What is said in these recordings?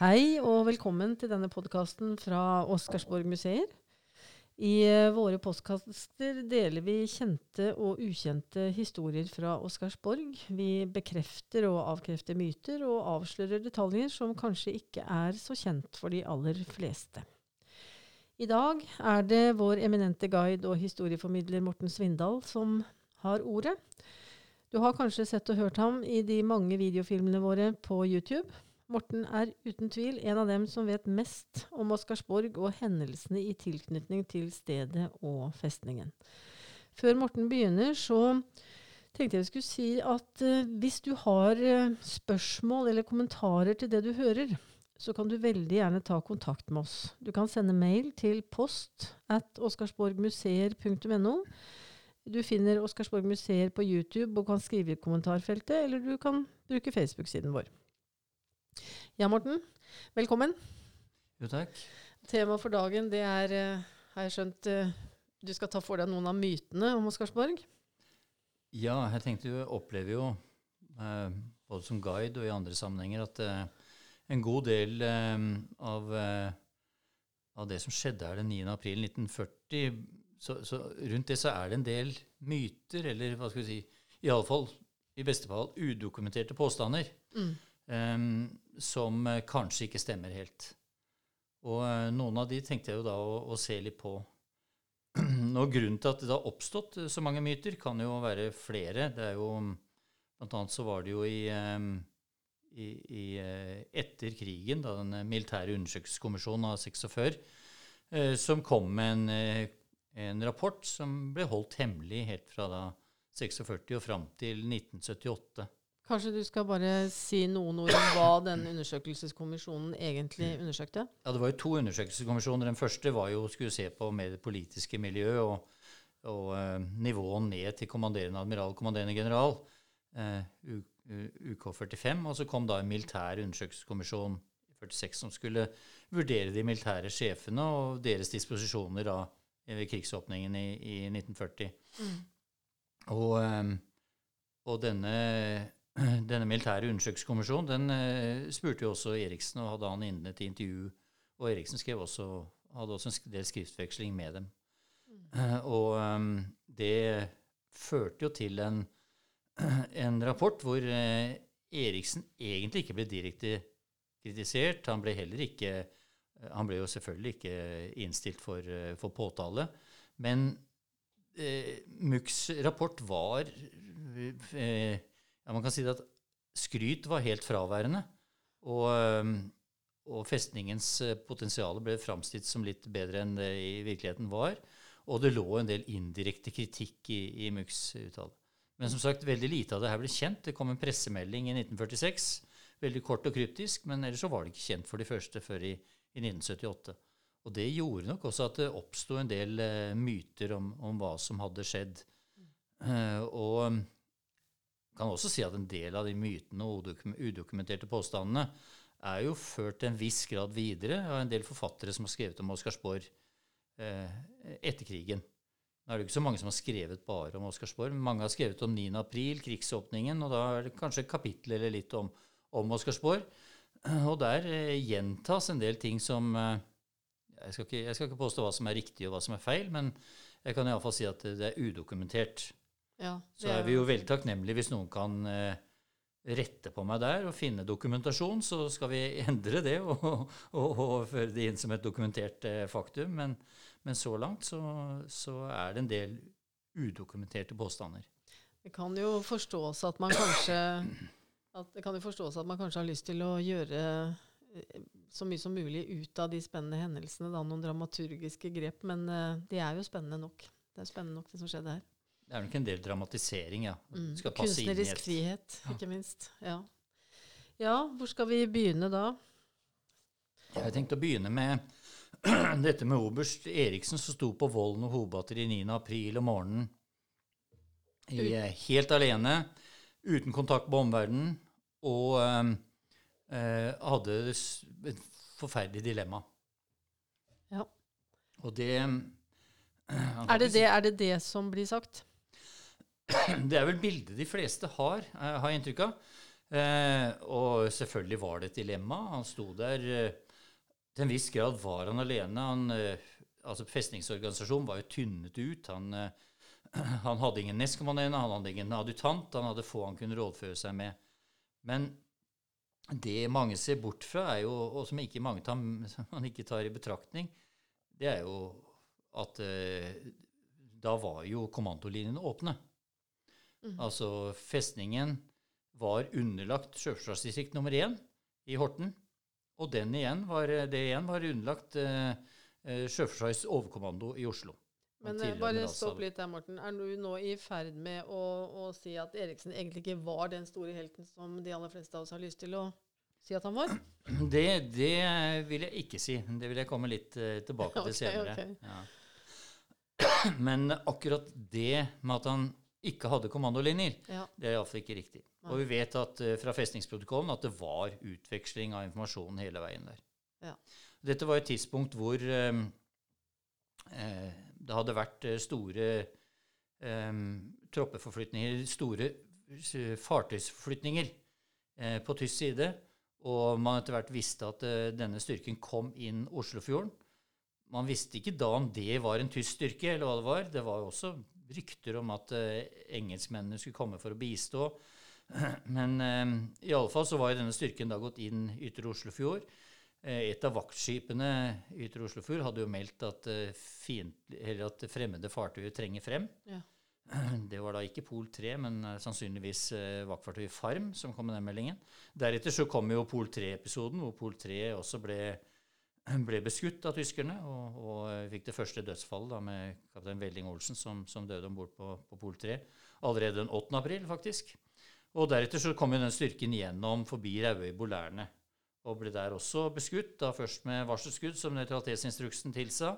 Hei og velkommen til denne podkasten fra Oscarsborg museer. I eh, våre postkaster deler vi kjente og ukjente historier fra Oscarsborg. Vi bekrefter og avkrefter myter og avslører detaljer som kanskje ikke er så kjent for de aller fleste. I dag er det vår eminente guide og historieformidler Morten Svindal som har ordet. Du har kanskje sett og hørt ham i de mange videofilmene våre på YouTube. Morten er uten tvil en av dem som vet mest om Oscarsborg og hendelsene i tilknytning til stedet og festningen. Før Morten begynner, så tenkte jeg vi skulle si at uh, hvis du har uh, spørsmål eller kommentarer til det du hører, så kan du veldig gjerne ta kontakt med oss. Du kan sende mail til post at oscarsborgmuseer.no. Du finner Oscarsborg museer på YouTube og kan skrive i kommentarfeltet, eller du kan bruke Facebook-siden vår. Ja, Morten. Velkommen. Jo, takk. Temaet for dagen, det er, uh, har jeg skjønt, uh, du skal ta for deg noen av mytene om Oscarsborg? Ja, jeg tenkte du opplever jo, uh, både som guide og i andre sammenhenger, at en god del av, av, det som skjedde her den 9. april 1940, så, så, rundt det så er det en del myter, eller hva skal vi si, iallfall i beste fall udokumenterte påstander. Mm. Um, som uh, kanskje ikke stemmer helt. Og uh, noen av de tenkte jeg jo da å, å se litt på. og grunnen til at det har oppstått uh, så mange myter, kan jo være flere. Det er jo Blant annet så var det jo i, i, i etter krigen, da den militære undersøkelseskommisjonen av 46, som kom med en, en rapport som ble holdt hemmelig helt fra da 46 og fram til 1978. Kanskje du skal bare si noen ord om hva den undersøkelseskommisjonen egentlig undersøkte? Ja, Det var jo to undersøkelseskommisjoner. Den første var jo skulle se på med det politiske miljøet og, og uh, nivået ned til kommanderende admiral, kommanderende general, uh, UK45. Og så kom da en militær undersøkelseskommisjon i 46 som skulle vurdere de militære sjefene og deres disposisjoner da ved krigsåpningen i, i 1940. Mm. Og, um, og denne denne militære undersøkelseskommisjonen den uh, spurte jo også Eriksen, og hadde han inne til intervju. Og Eriksen skrev også, hadde også en del skriftveksling med dem. Mm. Uh, og um, det førte jo til en, en rapport hvor uh, Eriksen egentlig ikke ble direkte kritisert. Han ble heller ikke Han ble jo selvfølgelig ikke innstilt for, for påtale. Men Munchs rapport var ja, Man kan si at skryt var helt fraværende. Og, og festningens eh, potensial ble framstilt som litt bedre enn det i virkeligheten var. Og det lå en del indirekte kritikk i, i Munchs uttale. Men som sagt, veldig lite av det her ble kjent. Det kom en pressemelding i 1946. Veldig kort og kryptisk, men ellers så var det ikke kjent for de første før i, i 1978. Og det gjorde nok også at det oppsto en del uh, myter om, om, hva som hadde skjedd. Uh, og kan også si at en del av de mytene og udokumenterte påstandene er jo ført til en viss grad videre av en del forfattere som har skrevet om Oscarsborg eh, etter krigen. Nå er det ikke så mange som har skrevet bare om Oscarsborg. Mange har skrevet om 9. april, krigsåpningen, og da er det kanskje et kapittel eller litt om, om Oscarsborg. Og der eh, gjentas en del ting som eh, jeg, skal ikke, jeg, skal ikke, påstå hva som er riktig og hva som er feil, men jeg kan iallfall si at det er udokumentert. Ja, så er vi jo veldig takknemlige hvis noen kan eh, rette på meg der og finne dokumentasjon, så skal vi endre det og, og, og føre det inn som et dokumentert eh, faktum. Men, men, så langt så, så, er det en del udokumenterte påstander. Det kan jo forstås at man kanskje at at man kanskje har lyst til å gjøre eh, så mye som mulig ut av de spennende hendelsene, da noen dramaturgiske grep. Men de er jo spennende nok. Det er spennende nok, det som skjedde her. Det er nok en del dramatisering, ja. Mm. Kunstnerisk frihet, ikke minst. Ja. ja, hvor skal vi begynne da? Jeg tenkte å begynne med dette med oberst Eriksen som sto på Vollen og hovedbatteri 9. april om morgenen i, eh, helt alene, uten kontakt med omverdenen, og øh, hadde et forferdelig dilemma. Ja. Og det er det det, er det det som blir sagt? Det er vel bildet de fleste har, eh, har jeg inntrykk av. Eh, og selvfølgelig var det et dilemma. Han sto der eh, Til en viss grad var han alene. Han, altså Festningsorganisasjonen var jo tynnet ut. Han, han hadde ingen nestkommanderende, han hadde ingen adjutant, han hadde få han kunne rådføre seg med. Men det mange ser bort fra, er jo, og som ikke mange tar, man ikke tar i betraktning, det er jo at da var jo kommandolinjene åpne. Mm. Altså festningen var underlagt Sjøforsvarsdistrikt nummer én i Horten. Og den igjen var, det igjen var underlagt eh, eh Sjøforsvarets overkommando i Oslo. Men eh, bare stopp litt der, Morten. Er du nå i ferd med å, å, si at Eriksen egentlig ikke var den store helten som de aller fleste av oss har lyst til å si at han var? Det, det vil jeg ikke si. Det vil jeg komme litt tilbake til senere. Okay. Ja. Men akkurat det med at han ikke hadde kommandolinjer, ja. det er iallfall ikke riktig. Og vi vet at, uh, fra festningsprotokollen at det var utveksling av informasjon hele veien der. Ja. Dette var et tidspunkt hvor um, eh, det hadde vært eh, store um, troppeforflytninger, store fartøysforflytninger eh, på tysk side, og man etter hvert visste at uh, denne styrken kom inn Oslofjorden. Man visste ikke da om det var en tysk styrke, eller hva det var. Det var jo også rykter om at uh, engelskmennene skulle komme for å bistå. Men eh, i alle fall så var denne styrken da gått inn Ytre Oslofjord. Eh, et av vaktskipene i Ytre Oslofjord hadde jo meldt at, eh, fint, at fremmede fartøyer trenger frem. Ja. Det var da ikke Pol 3, men eh, sannsynligvis eh, vaktfartøyet Farm som kom med den meldingen. Deretter så kom jo Pol 3-episoden, hvor Pol 3 også ble, ble beskutt av tyskerne, og, og eh, fikk det første dødsfallet da med kaptein Velling Olsen, som, som døde om bord på, på Pol 3. Allerede den 8. april, faktisk. Og deretter så kom jo den styrken gjennom forbi Rauøy Bolærne og ble der også beskutt, da først med varselskudd, som nøytralitetsinstruksen tilsa,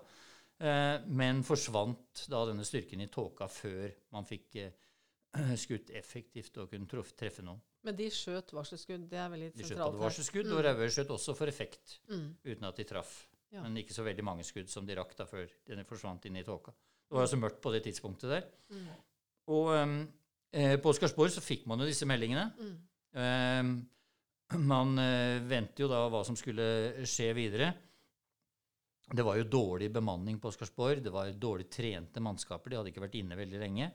eh, men forsvant da denne styrken i tåka før man fikk eh, skutt effektivt og kunne treffe, noen. Men de skjøt varselskudd? Det er veldig litt sentralt? De skjøt varselskudd, mm. og Rauøy skjøt også for effekt, mm. uten at de traff. Ja. Men ikke så veldig mange skudd som de rakk da før den forsvant inn i tåka. Det var altså mørkt på det tidspunktet der. Mm. Og um, Eh, på Oscarsborg så fikk man jo disse meldingene. Eh, man eh, ventet jo da hva som skulle skje videre. Det var jo dårlig bemanning på Oscarsborg. Det var dårlig trente mannskaper. De hadde ikke vært inne veldig lenge.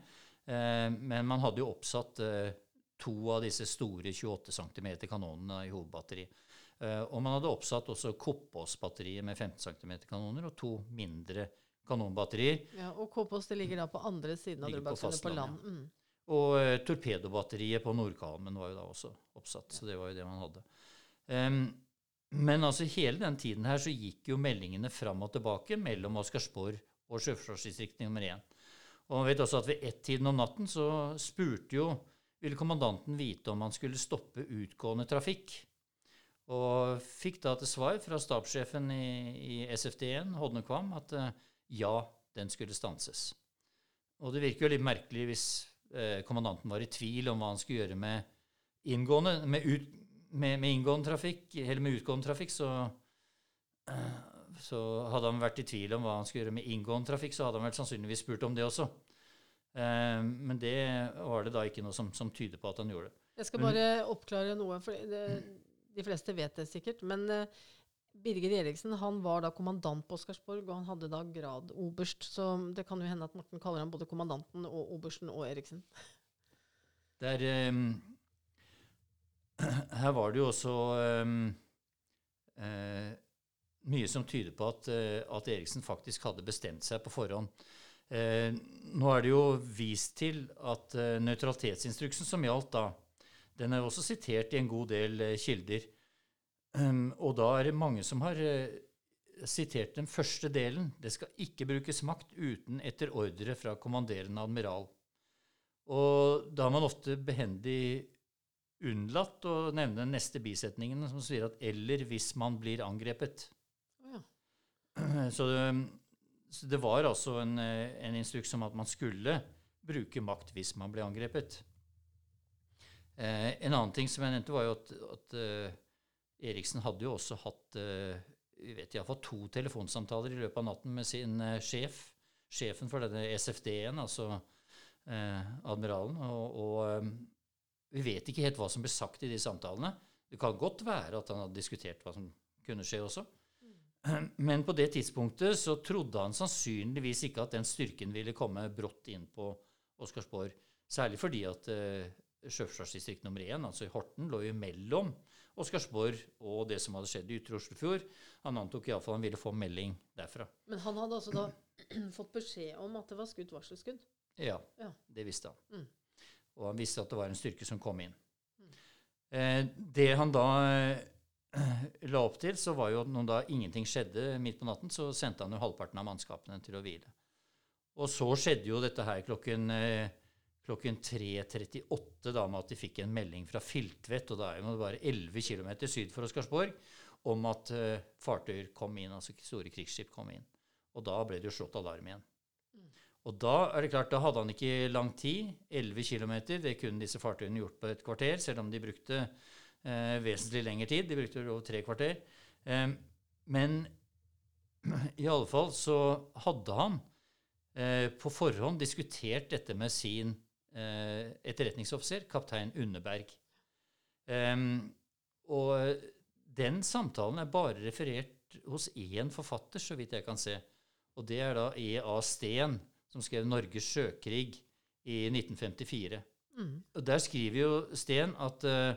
Eh, men man hadde jo oppsatt eh, to av disse store 28 cm kanonene i hovedbatteriet. Eh, og man hadde oppsatt også Koppås-batteriet med 15 cm kanoner og to mindre kanonbatterier. Ja, Og Koppås det ligger da på andre siden av Drøbaksundet, på, på land. Ja. Mm. Og uh, torpedobatteriet på Nordkalmen var jo da også oppsatt. Så det var jo det man hadde. Um, men altså hele den tiden her så gikk jo meldingene fram og tilbake mellom Oscarsborg og Sjøforsvarsdistrikt nummer 1. Og man vet også at ved ett-tiden om natten så spurte jo ville kommandanten vite om han skulle stoppe utgående trafikk. Og fikk da til svar fra stabssjefen i, i SFD1, Hodnekvam, at uh, ja, den skulle stanses. Og det virker jo litt merkelig hvis eh, kommandanten var i tvil om hva han skulle gjøre med inngående, med, ut, med, med inngående trafikk, eller med utgående trafikk, så, eh, så hadde han vært i tvil om hva han skulle gjøre med inngående trafikk, så hadde han vel sannsynligvis spurt om det også. Eh, men det var det da ikke noe som, som, tyder på at han gjorde. Jeg skal bare oppklare noe, for det, de fleste vet det sikkert. Men eh, Birger Eriksen han var da kommandant på Oscarsborg, og han hadde da grad oberst. Så det kan jo hende at Morten kaller ham både kommandanten og obersten og Eriksen. Der, um, her var det jo også um, uh, mye som tyder på at, at, Eriksen faktisk hadde bestemt seg på forhånd. Uh, nå er det jo vist til at nøytralitetsinstruksen som gjaldt da, den er også sitert i en god del kilder. Um, og da er det mange som har sitert den første delen. Det skal ikke brukes makt uten etter ordre fra kommanderende admiral. Og da har man ofte behendig unnlatt å nevne den neste bisetningen, som sier at 'eller hvis man blir angrepet'. Ja. så, det, så, det, var altså en, eh, en, instruks om at man skulle bruke makt hvis man ble angrepet. Eh, en annen ting som jeg nevnte, var jo at, at eh, Eriksen hadde jo også hatt eh, vet iallfall to telefonsamtaler i løpet av natten med sin eh, sjef, sjefen for denne SFD-en, altså eh, admiralen. Og, og, vi vet ikke helt hva som ble sagt i de samtalene. Det kan godt være at han hadde diskutert hva som kunne skje også. Men på det tidspunktet så trodde han sannsynligvis ikke at den styrken ville komme brått inn på Oscarsborg. Særlig fordi at uh, Sjøforsvarsdistrikt nummer én, altså Horten, lå jo mellom Oscarsborg og det som hadde skjedd i Ytre Oslofjord. Han antok iallfall han ville få melding derfra. Men han hadde altså da fått beskjed om at det var skutt varselskudd? Ja, Ja. det visste han. Mm. Og han visste at det var en styrke som kom inn. Mm. Eh, det han da eh, la opp til, så var jo at når da ingenting skjedde midt på natten, så sendte han jo halvparten av mannskapene til å hvile. Og så skjedde jo dette her klokken, eh, klokken 3.38 da med at de fikk en melding fra Filtvet, og da er det bare 11 km syd for Oscarsborg, om at uh, fartøyer kom inn, altså store krigsskip kom inn. Og da ble det jo slått alarm igjen. Og da er det klart, da hadde han ikke lang tid. 11 km, det kunne disse fartøyene gjort på et kvarter, selv om de brukte vesentlig lengre tid. De brukte over tre kvarter. Eh, men i alle fall så hadde han eh, på forhånd diskutert dette med sin eh, etterretningsoffiser, kaptein Underberg. Og den samtalen er bare referert hos én forfatter, så vidt jeg kan se. Og det er da E.A. Steen, som skrev 'Norges sjøkrig' i 1954. Mm. Og Der skriver jo Steen at eh,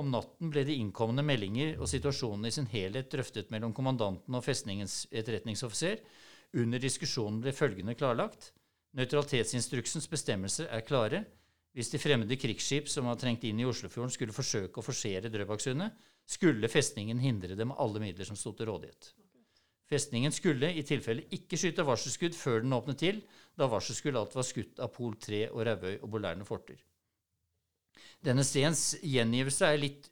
om natten ble de innkomne meldinger og situasjonen i sin helhet drøftet mellom kommandanten og festningens etterretningsoffiser. Under diskusjonen ble følgende klarlagt. Nøytralitetsinstruksens bestemmelser er klare. Hvis de fremmede krigsskip som har trengt inn i Oslofjorden, skulle forsøke å forsere Drøbaksundet, skulle festningen hindre det med alle midler som sto til rådighet. Festningen skulle i tilfelle ikke skyte varselskudd før den åpnet til, da varselskudd alt var skutt av Pol 3 og Rauøy og Bolærne forter. Denne Steens gjengivelse er litt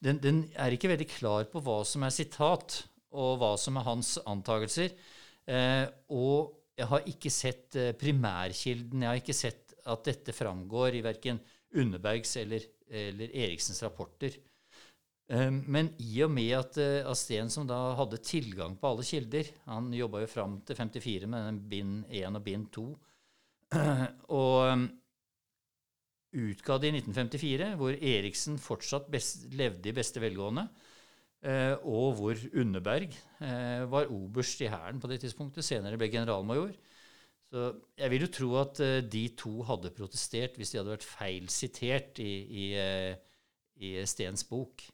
den, den er ikke veldig klar på hva som er sitat, og hva som er hans antakelser. Eh, og jeg har ikke sett eh, primærkilden, jeg har ikke sett at dette framgår i verken Underbergs eller, eller Eriksens rapporter. Eh, men i og med at eh, Asten, som da hadde tilgang på alle kilder Han jobba jo fram til 54 med bind 1 og bind 2. og utga det i 1954, hvor Eriksen fortsatt best, levde i beste velgående, eh, og hvor Underberg eh, var oberst i hæren på det tidspunktet, senere ble generalmajor. Så jeg vil jo tro at eh, de to hadde protestert hvis de hadde vært feil sitert i, i, i Stens bok.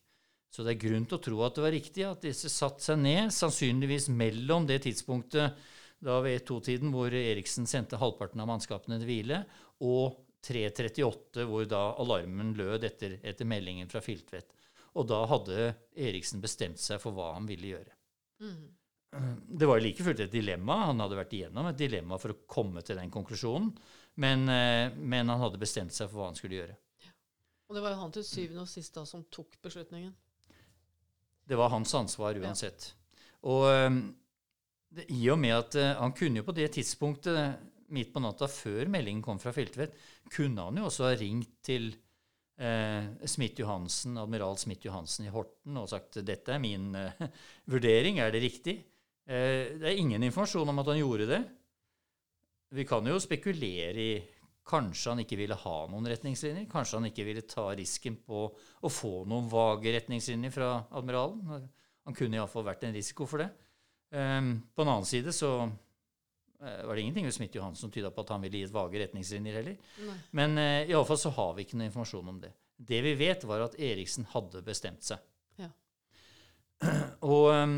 Så det er grunn til å tro at det var riktig at disse satte seg ned, sannsynligvis mellom det tidspunktet da ved to-tiden hvor Eriksen sendte halvparten av mannskapene til hvile, og 3.38, hvor da alarmen lød etter, etter meldingen fra Filtvet. Og da hadde Eriksen bestemt seg for hva han ville gjøre. Mm. Det var like fullt et dilemma. Han hadde vært igjennom et dilemma for å komme til den konklusjonen. Men, eh, men han hadde bestemt seg for hva han skulle gjøre. Og det var jo han til syvende og sist da som tok beslutningen. Det var hans ansvar uansett. Og eh, det, i og med at eh, han kunne jo på det tidspunktet midt på natta før meldingen kom fra Filtvet, kunne han jo også ha ringt til eh, Smith Johansen, admiral Smith Johansen i Horten og sagt dette er min eh, vurdering, er det riktig? Eh, det er ingen informasjon om at han gjorde det. Vi kan jo spekulere i Kanskje han ikke ville ha noen retningslinjer? Kanskje han ikke ville ta risken på å få noen vage retningslinjer fra admiralen? Han kunne iallfall vært en risiko for det. Um, på den annen side så var det ingenting ved Smith Johansen som tyda på at han ville gi et vage retningslinjer heller. Nei. Men uh, iallfall så har vi ikke noe informasjon om det. Det vi vet, var at Eriksen hadde bestemt seg. Ja. Og um,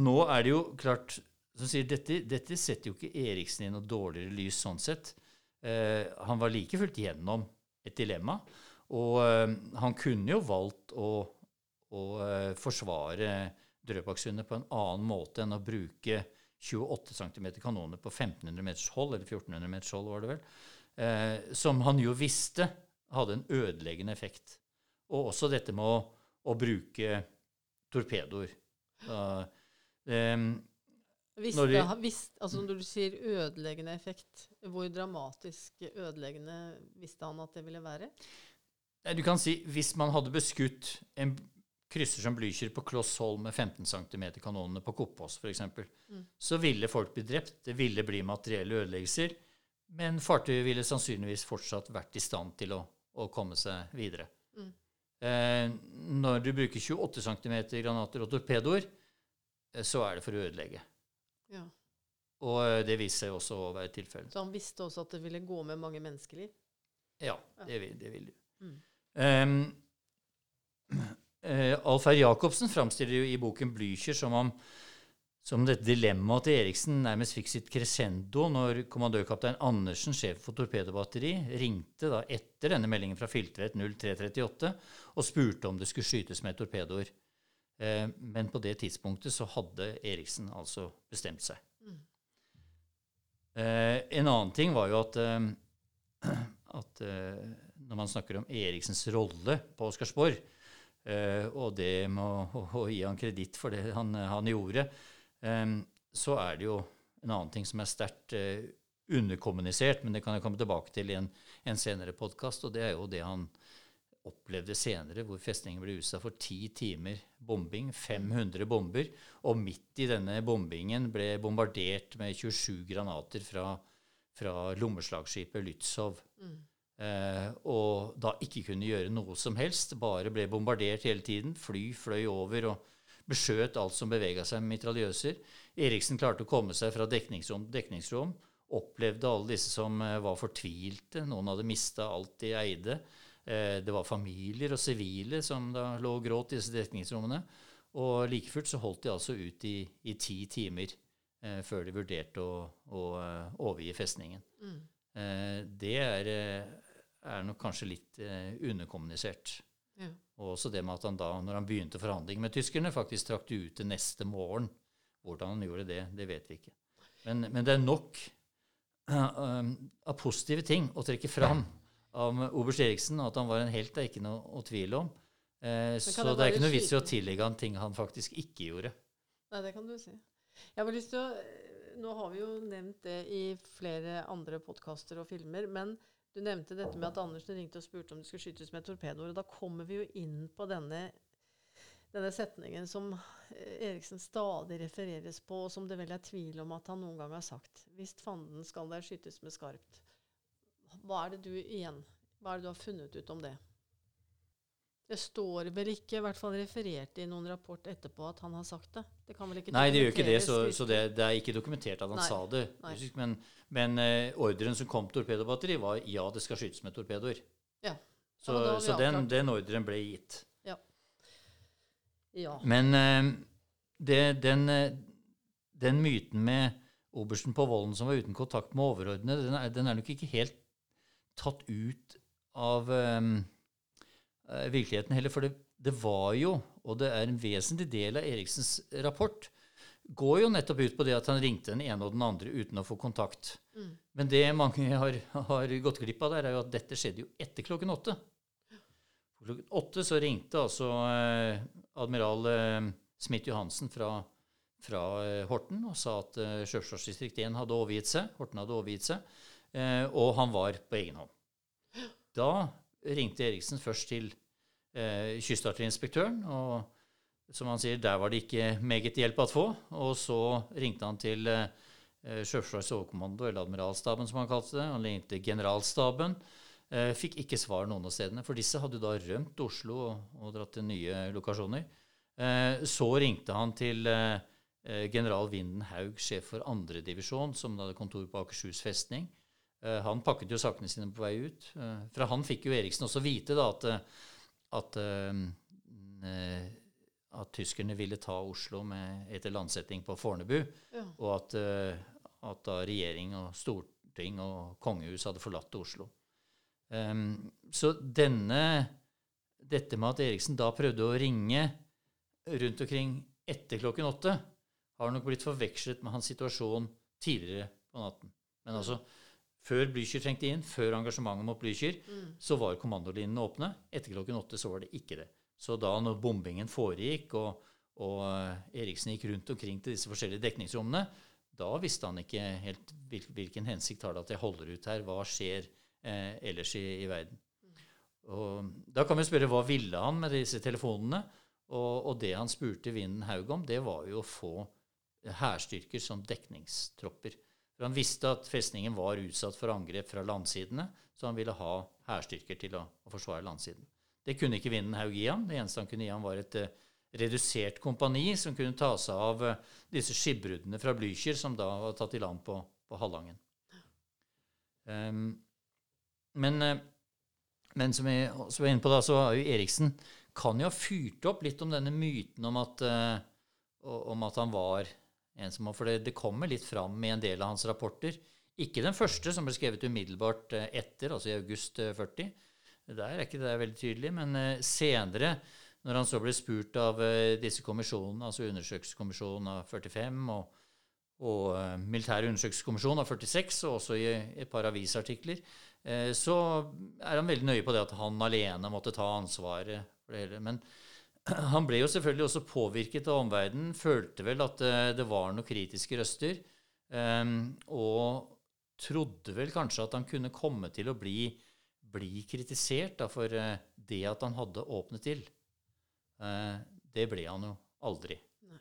nå er det jo klart som sier, dette, dette setter jo ikke Eriksen i noe dårligere lys sånn sett. Eh, han var like fullt gjennom et dilemma. Og eh, han kunne jo valgt å, å eh, forsvare Drøbaksundet på en annen måte enn å bruke 28 cm kanoner på 1500 meters hold, eller 1400 meters hold, var det vel, eh, som han jo visste hadde en ødeleggende effekt. Og også dette med å, å bruke torpedoer. Ehm, Visste, Når de- visst, altså når du sier ødeleggende effekt, hvor dramatisk ødeleggende visste han at det ville være? Du kan si hvis man hadde beskutt en krysser som Blücher på kloss hold med 15 cm kanonene på Koppås f.eks., Mm. så ville folk bli drept. Det ville bli materielle ødeleggelser. Men fartøyet ville sannsynligvis fortsatt vært i stand til å, å komme seg videre. Mm. Eh, når du bruker 28 cm granater og torpedoer, eh, så er det for å ødelegge. Ja. Og eh, det viste seg også å være tilfellet. Så han visste også at det ville gå med mange menneskeliv? Ja, Ja. det vil, det vil du. Mm. Um, eh, Alf R. Jacobsen framstiller jo i boken Blücher som om som dette dilemmaet til Eriksen nærmest fikk sitt crescendo når kommandørkaptein Andersen, sjef for torpedobatteri, ringte da etter denne meldingen fra Filtvet 0338 og spurte om det skulle skytes med torpedoer. Eh, men på det tidspunktet så hadde Eriksen altså bestemt seg. Mm. Eh, en annen ting var jo at, eh, at eh, når man snakker om Eriksens rolle på Oscarsborg, og det med å, å, gi han kreditt for det han, han gjorde, eh, så er det jo en annen ting som er sterkt eh, underkommunisert, men det kan jeg komme tilbake til i en, en senere podkast, og det er jo det han opplevde senere, hvor festningen ble utsatt for ti timer bombing, 500 bomber, og midt i denne bombingen ble bombardert med 27 granater fra, fra lommeslagskipet Lützow. Mm. Eh, og da ikke kunne gjøre noe som helst, bare ble bombardert hele tiden. Fly fløy over og beskjøt alt som bevega seg med mitraljøser. Eriksen klarte å komme seg fra dekningsrom til dekningsrom. Opplevde alle disse som eh, var fortvilte. Noen hadde mista alt de eide. Eh, det var familier og sivile som da lå og gråt i disse dekningsrommene. Og like fullt så holdt de altså ut i, i ti timer eh, før de vurderte å, å overgi festningen. Mm. Eh, det er, er nok kanskje litt eh, underkommunisert. Ja. Og også det med at han da, når han begynte forhandling med tyskerne, faktisk trakk det ut til neste morgen. Hvordan han gjorde det, det vet vi ikke. Men, men det er nok uh, um, av positive ting å trekke fram av oberst Eriksen, at han var en helt, det er ikke noe å tvile om. Uh, så det det er ikke noe vits i å tillegge han ting han faktisk ikke gjorde. Nei, det kan du si. Jeg har lyst til å Nå har vi jo nevnt det i flere andre podkaster og filmer, men du nevnte dette med at Andersen ringte og spurte om det skulle skytes med torpedoer. og Da kommer vi jo inn på denne, denne setningen som eh, Eriksen stadig refereres på, og som det vel er tvil om at han noen gang har sagt. Hvis fanden skal der skytes med skarpt. Hva er det du igjen Hva er det du har funnet ut om det? Det står vel ikke, i hvert fall referert i noen rapport etterpå, at han har sagt det? Det kan vel ikke Nei, det gjør ikke det, så, så det, det er ikke dokumentert at han Nei, sa det. nei. Men, men uh, ordren som kom torpedobatteri, var ja, det skal skytes med torpedoer. Ja. Så, Ja, så den, den ordren ble gitt. Ja. Men uh, det, den, eh, den myten med obersten på volden som var uten kontakt med overordnede, den er, den er nok ikke helt tatt ut av eh, virkeligheten heller. For det, det var jo, og det er en vesentlig del av Eriksens rapport, går jo nettopp ut på det at han ringte den ene og den andre uten å få kontakt. Mm. Men det mange har, har gått glipp av der, er jo at dette skjedde jo etter klokken åtte. Klokken åtte så ringte altså eh, admiral eh, Smith-Johansen fra, fra eh, Horten og sa at eh, Sjøforsvarsdistrikt 1 hadde overgitt seg. Horten hadde overgitt seg. Eh, og han var på egen hånd. Da ringte Eriksen først til eh, kystartilleriinspektøren, og som han sier, der var det ikke meget hjelp å få. Og så ringte han til eh, Sjøforsvarets overkommando, eller admiralstaben som han kalte det. Han ringte generalstaben. Eh, fikk ikke svar noen av stedene, for disse hadde da rømt Oslo og, og dratt til nye lokasjoner. Eh, så ringte han til eh, eh, general Vinden Haug, sjef for andredivisjon, som hadde kontor på Akershus festning. Eh, han pakket jo sakene sine på vei ut. Eh, fra han fikk jo Eriksen også vite da at, eh, at, eh, at tyskerne ville ta Oslo med, etter landsetting på Fornebu, Ja. og at, at da regjering og storting og kongehus hadde forlatt Oslo. Ehm, så denne Dette med at Eriksen da prøvde å ringe rundt omkring etter klokken åtte, har nok blitt forvekslet med hans situasjon tidligere på natten. Men altså, før Blücher trengte inn, før engasjementet mot Blücher, Mm. så var kommandolinjene åpne. Etter klokken åtte så var det ikke det. Så da når bombingen foregikk, og, og eh, Eriksen gikk rundt omkring til disse forskjellige dekningsrommene, da visste han ikke helt hvilken hensikt har det at jeg holder ut her, hva skjer eh, ellers i, i verden. Og da kan vi spørre hva ville han med disse telefonene? Og, og det han spurte Vinden Haug om, det var jo å få hærstyrker som dekningstropper. For han visste at festningen var utsatt for angrep fra landsidene, så han ville ha hærstyrker til å, å, forsvare landsiden. Det kunne ikke vinden Haug gi ham. Det eneste han kunne gi ham, var et uh, redusert kompani som kunne ta seg av uh, disse skipbruddene fra Blücher, som da var tatt i land på, på Hallangen. Um, men, uh, men, som også var inne på, da, så har jo Eriksen kan jo ha fyrt opp litt om denne myten om at, om at han var en som, For det, det kommer litt fram i en del av hans rapporter. Ikke den første, som ble skrevet umiddelbart etter, altså i august 40. Der er ikke det veldig tydelig. Men senere når han så ble spurt av disse kommisjonene, altså undersøkelseskommisjonen av 45 og, og militær undersøkelseskommisjon av 46, og også i et par avisartikler, så er han veldig nøye på det at han alene måtte ta ansvaret for det hele. Men han ble jo selvfølgelig også påvirket av omverdenen, følte vel at det var noen kritiske røster, um, og trodde vel kanskje at han kunne komme til å bli, bli kritisert da, for det at han hadde åpnet til. Eh, det ble han jo aldri. Nei.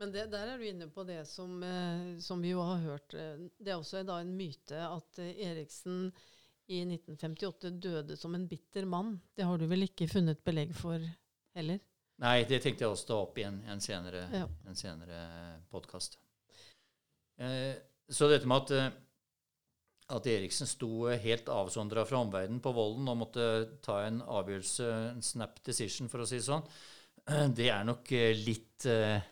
Men det, der er du inne på det som, eh, som, vi jo har hørt. Eh, det er også da en myte at Eriksen i 1958 døde som en bitter mann. Det har du vel ikke funnet belegg for heller? Nei, det tenkte jeg også ta opp i en, en senere, ja. senere podkast. Eh, så dette med at at Eriksen sto helt avsondra fra omverdenen på volden og måtte ta en avgjørelse, en snap decision, for å si det sånn, det er nok eh, litt, eh,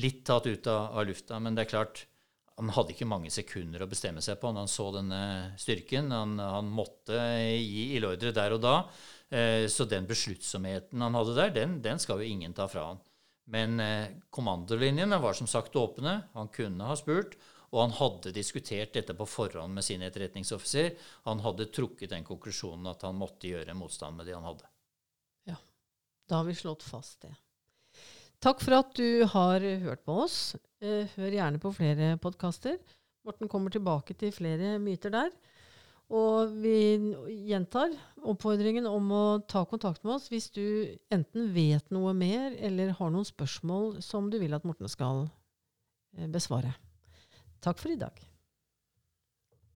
litt tatt ut av, av, lufta. Men det er klart, han hadde ikke mange sekunder å bestemme seg på når han så denne styrken. Han, han måtte gi ildordre der og da. Eh, så den besluttsomheten han hadde der, den, den skal jo ingen ta fra han. Men kommandolinjene var som sagt åpne. Han kunne ha spurt. Og han hadde diskutert dette på forhånd med sin etterretningsoffiser. Han hadde trukket den konklusjonen at han måtte gjøre motstand med det han hadde. Ja, da har vi slått fast det. Takk for at du har hørt på oss. Eh, hør gjerne på flere podkaster. Morten kommer tilbake til flere myter der. Og vi gjentar oppfordringen om å ta kontakt med oss hvis du enten vet noe mer eller har noen spørsmål som du vil at Morten skal eh, besvare. Takk for i dag.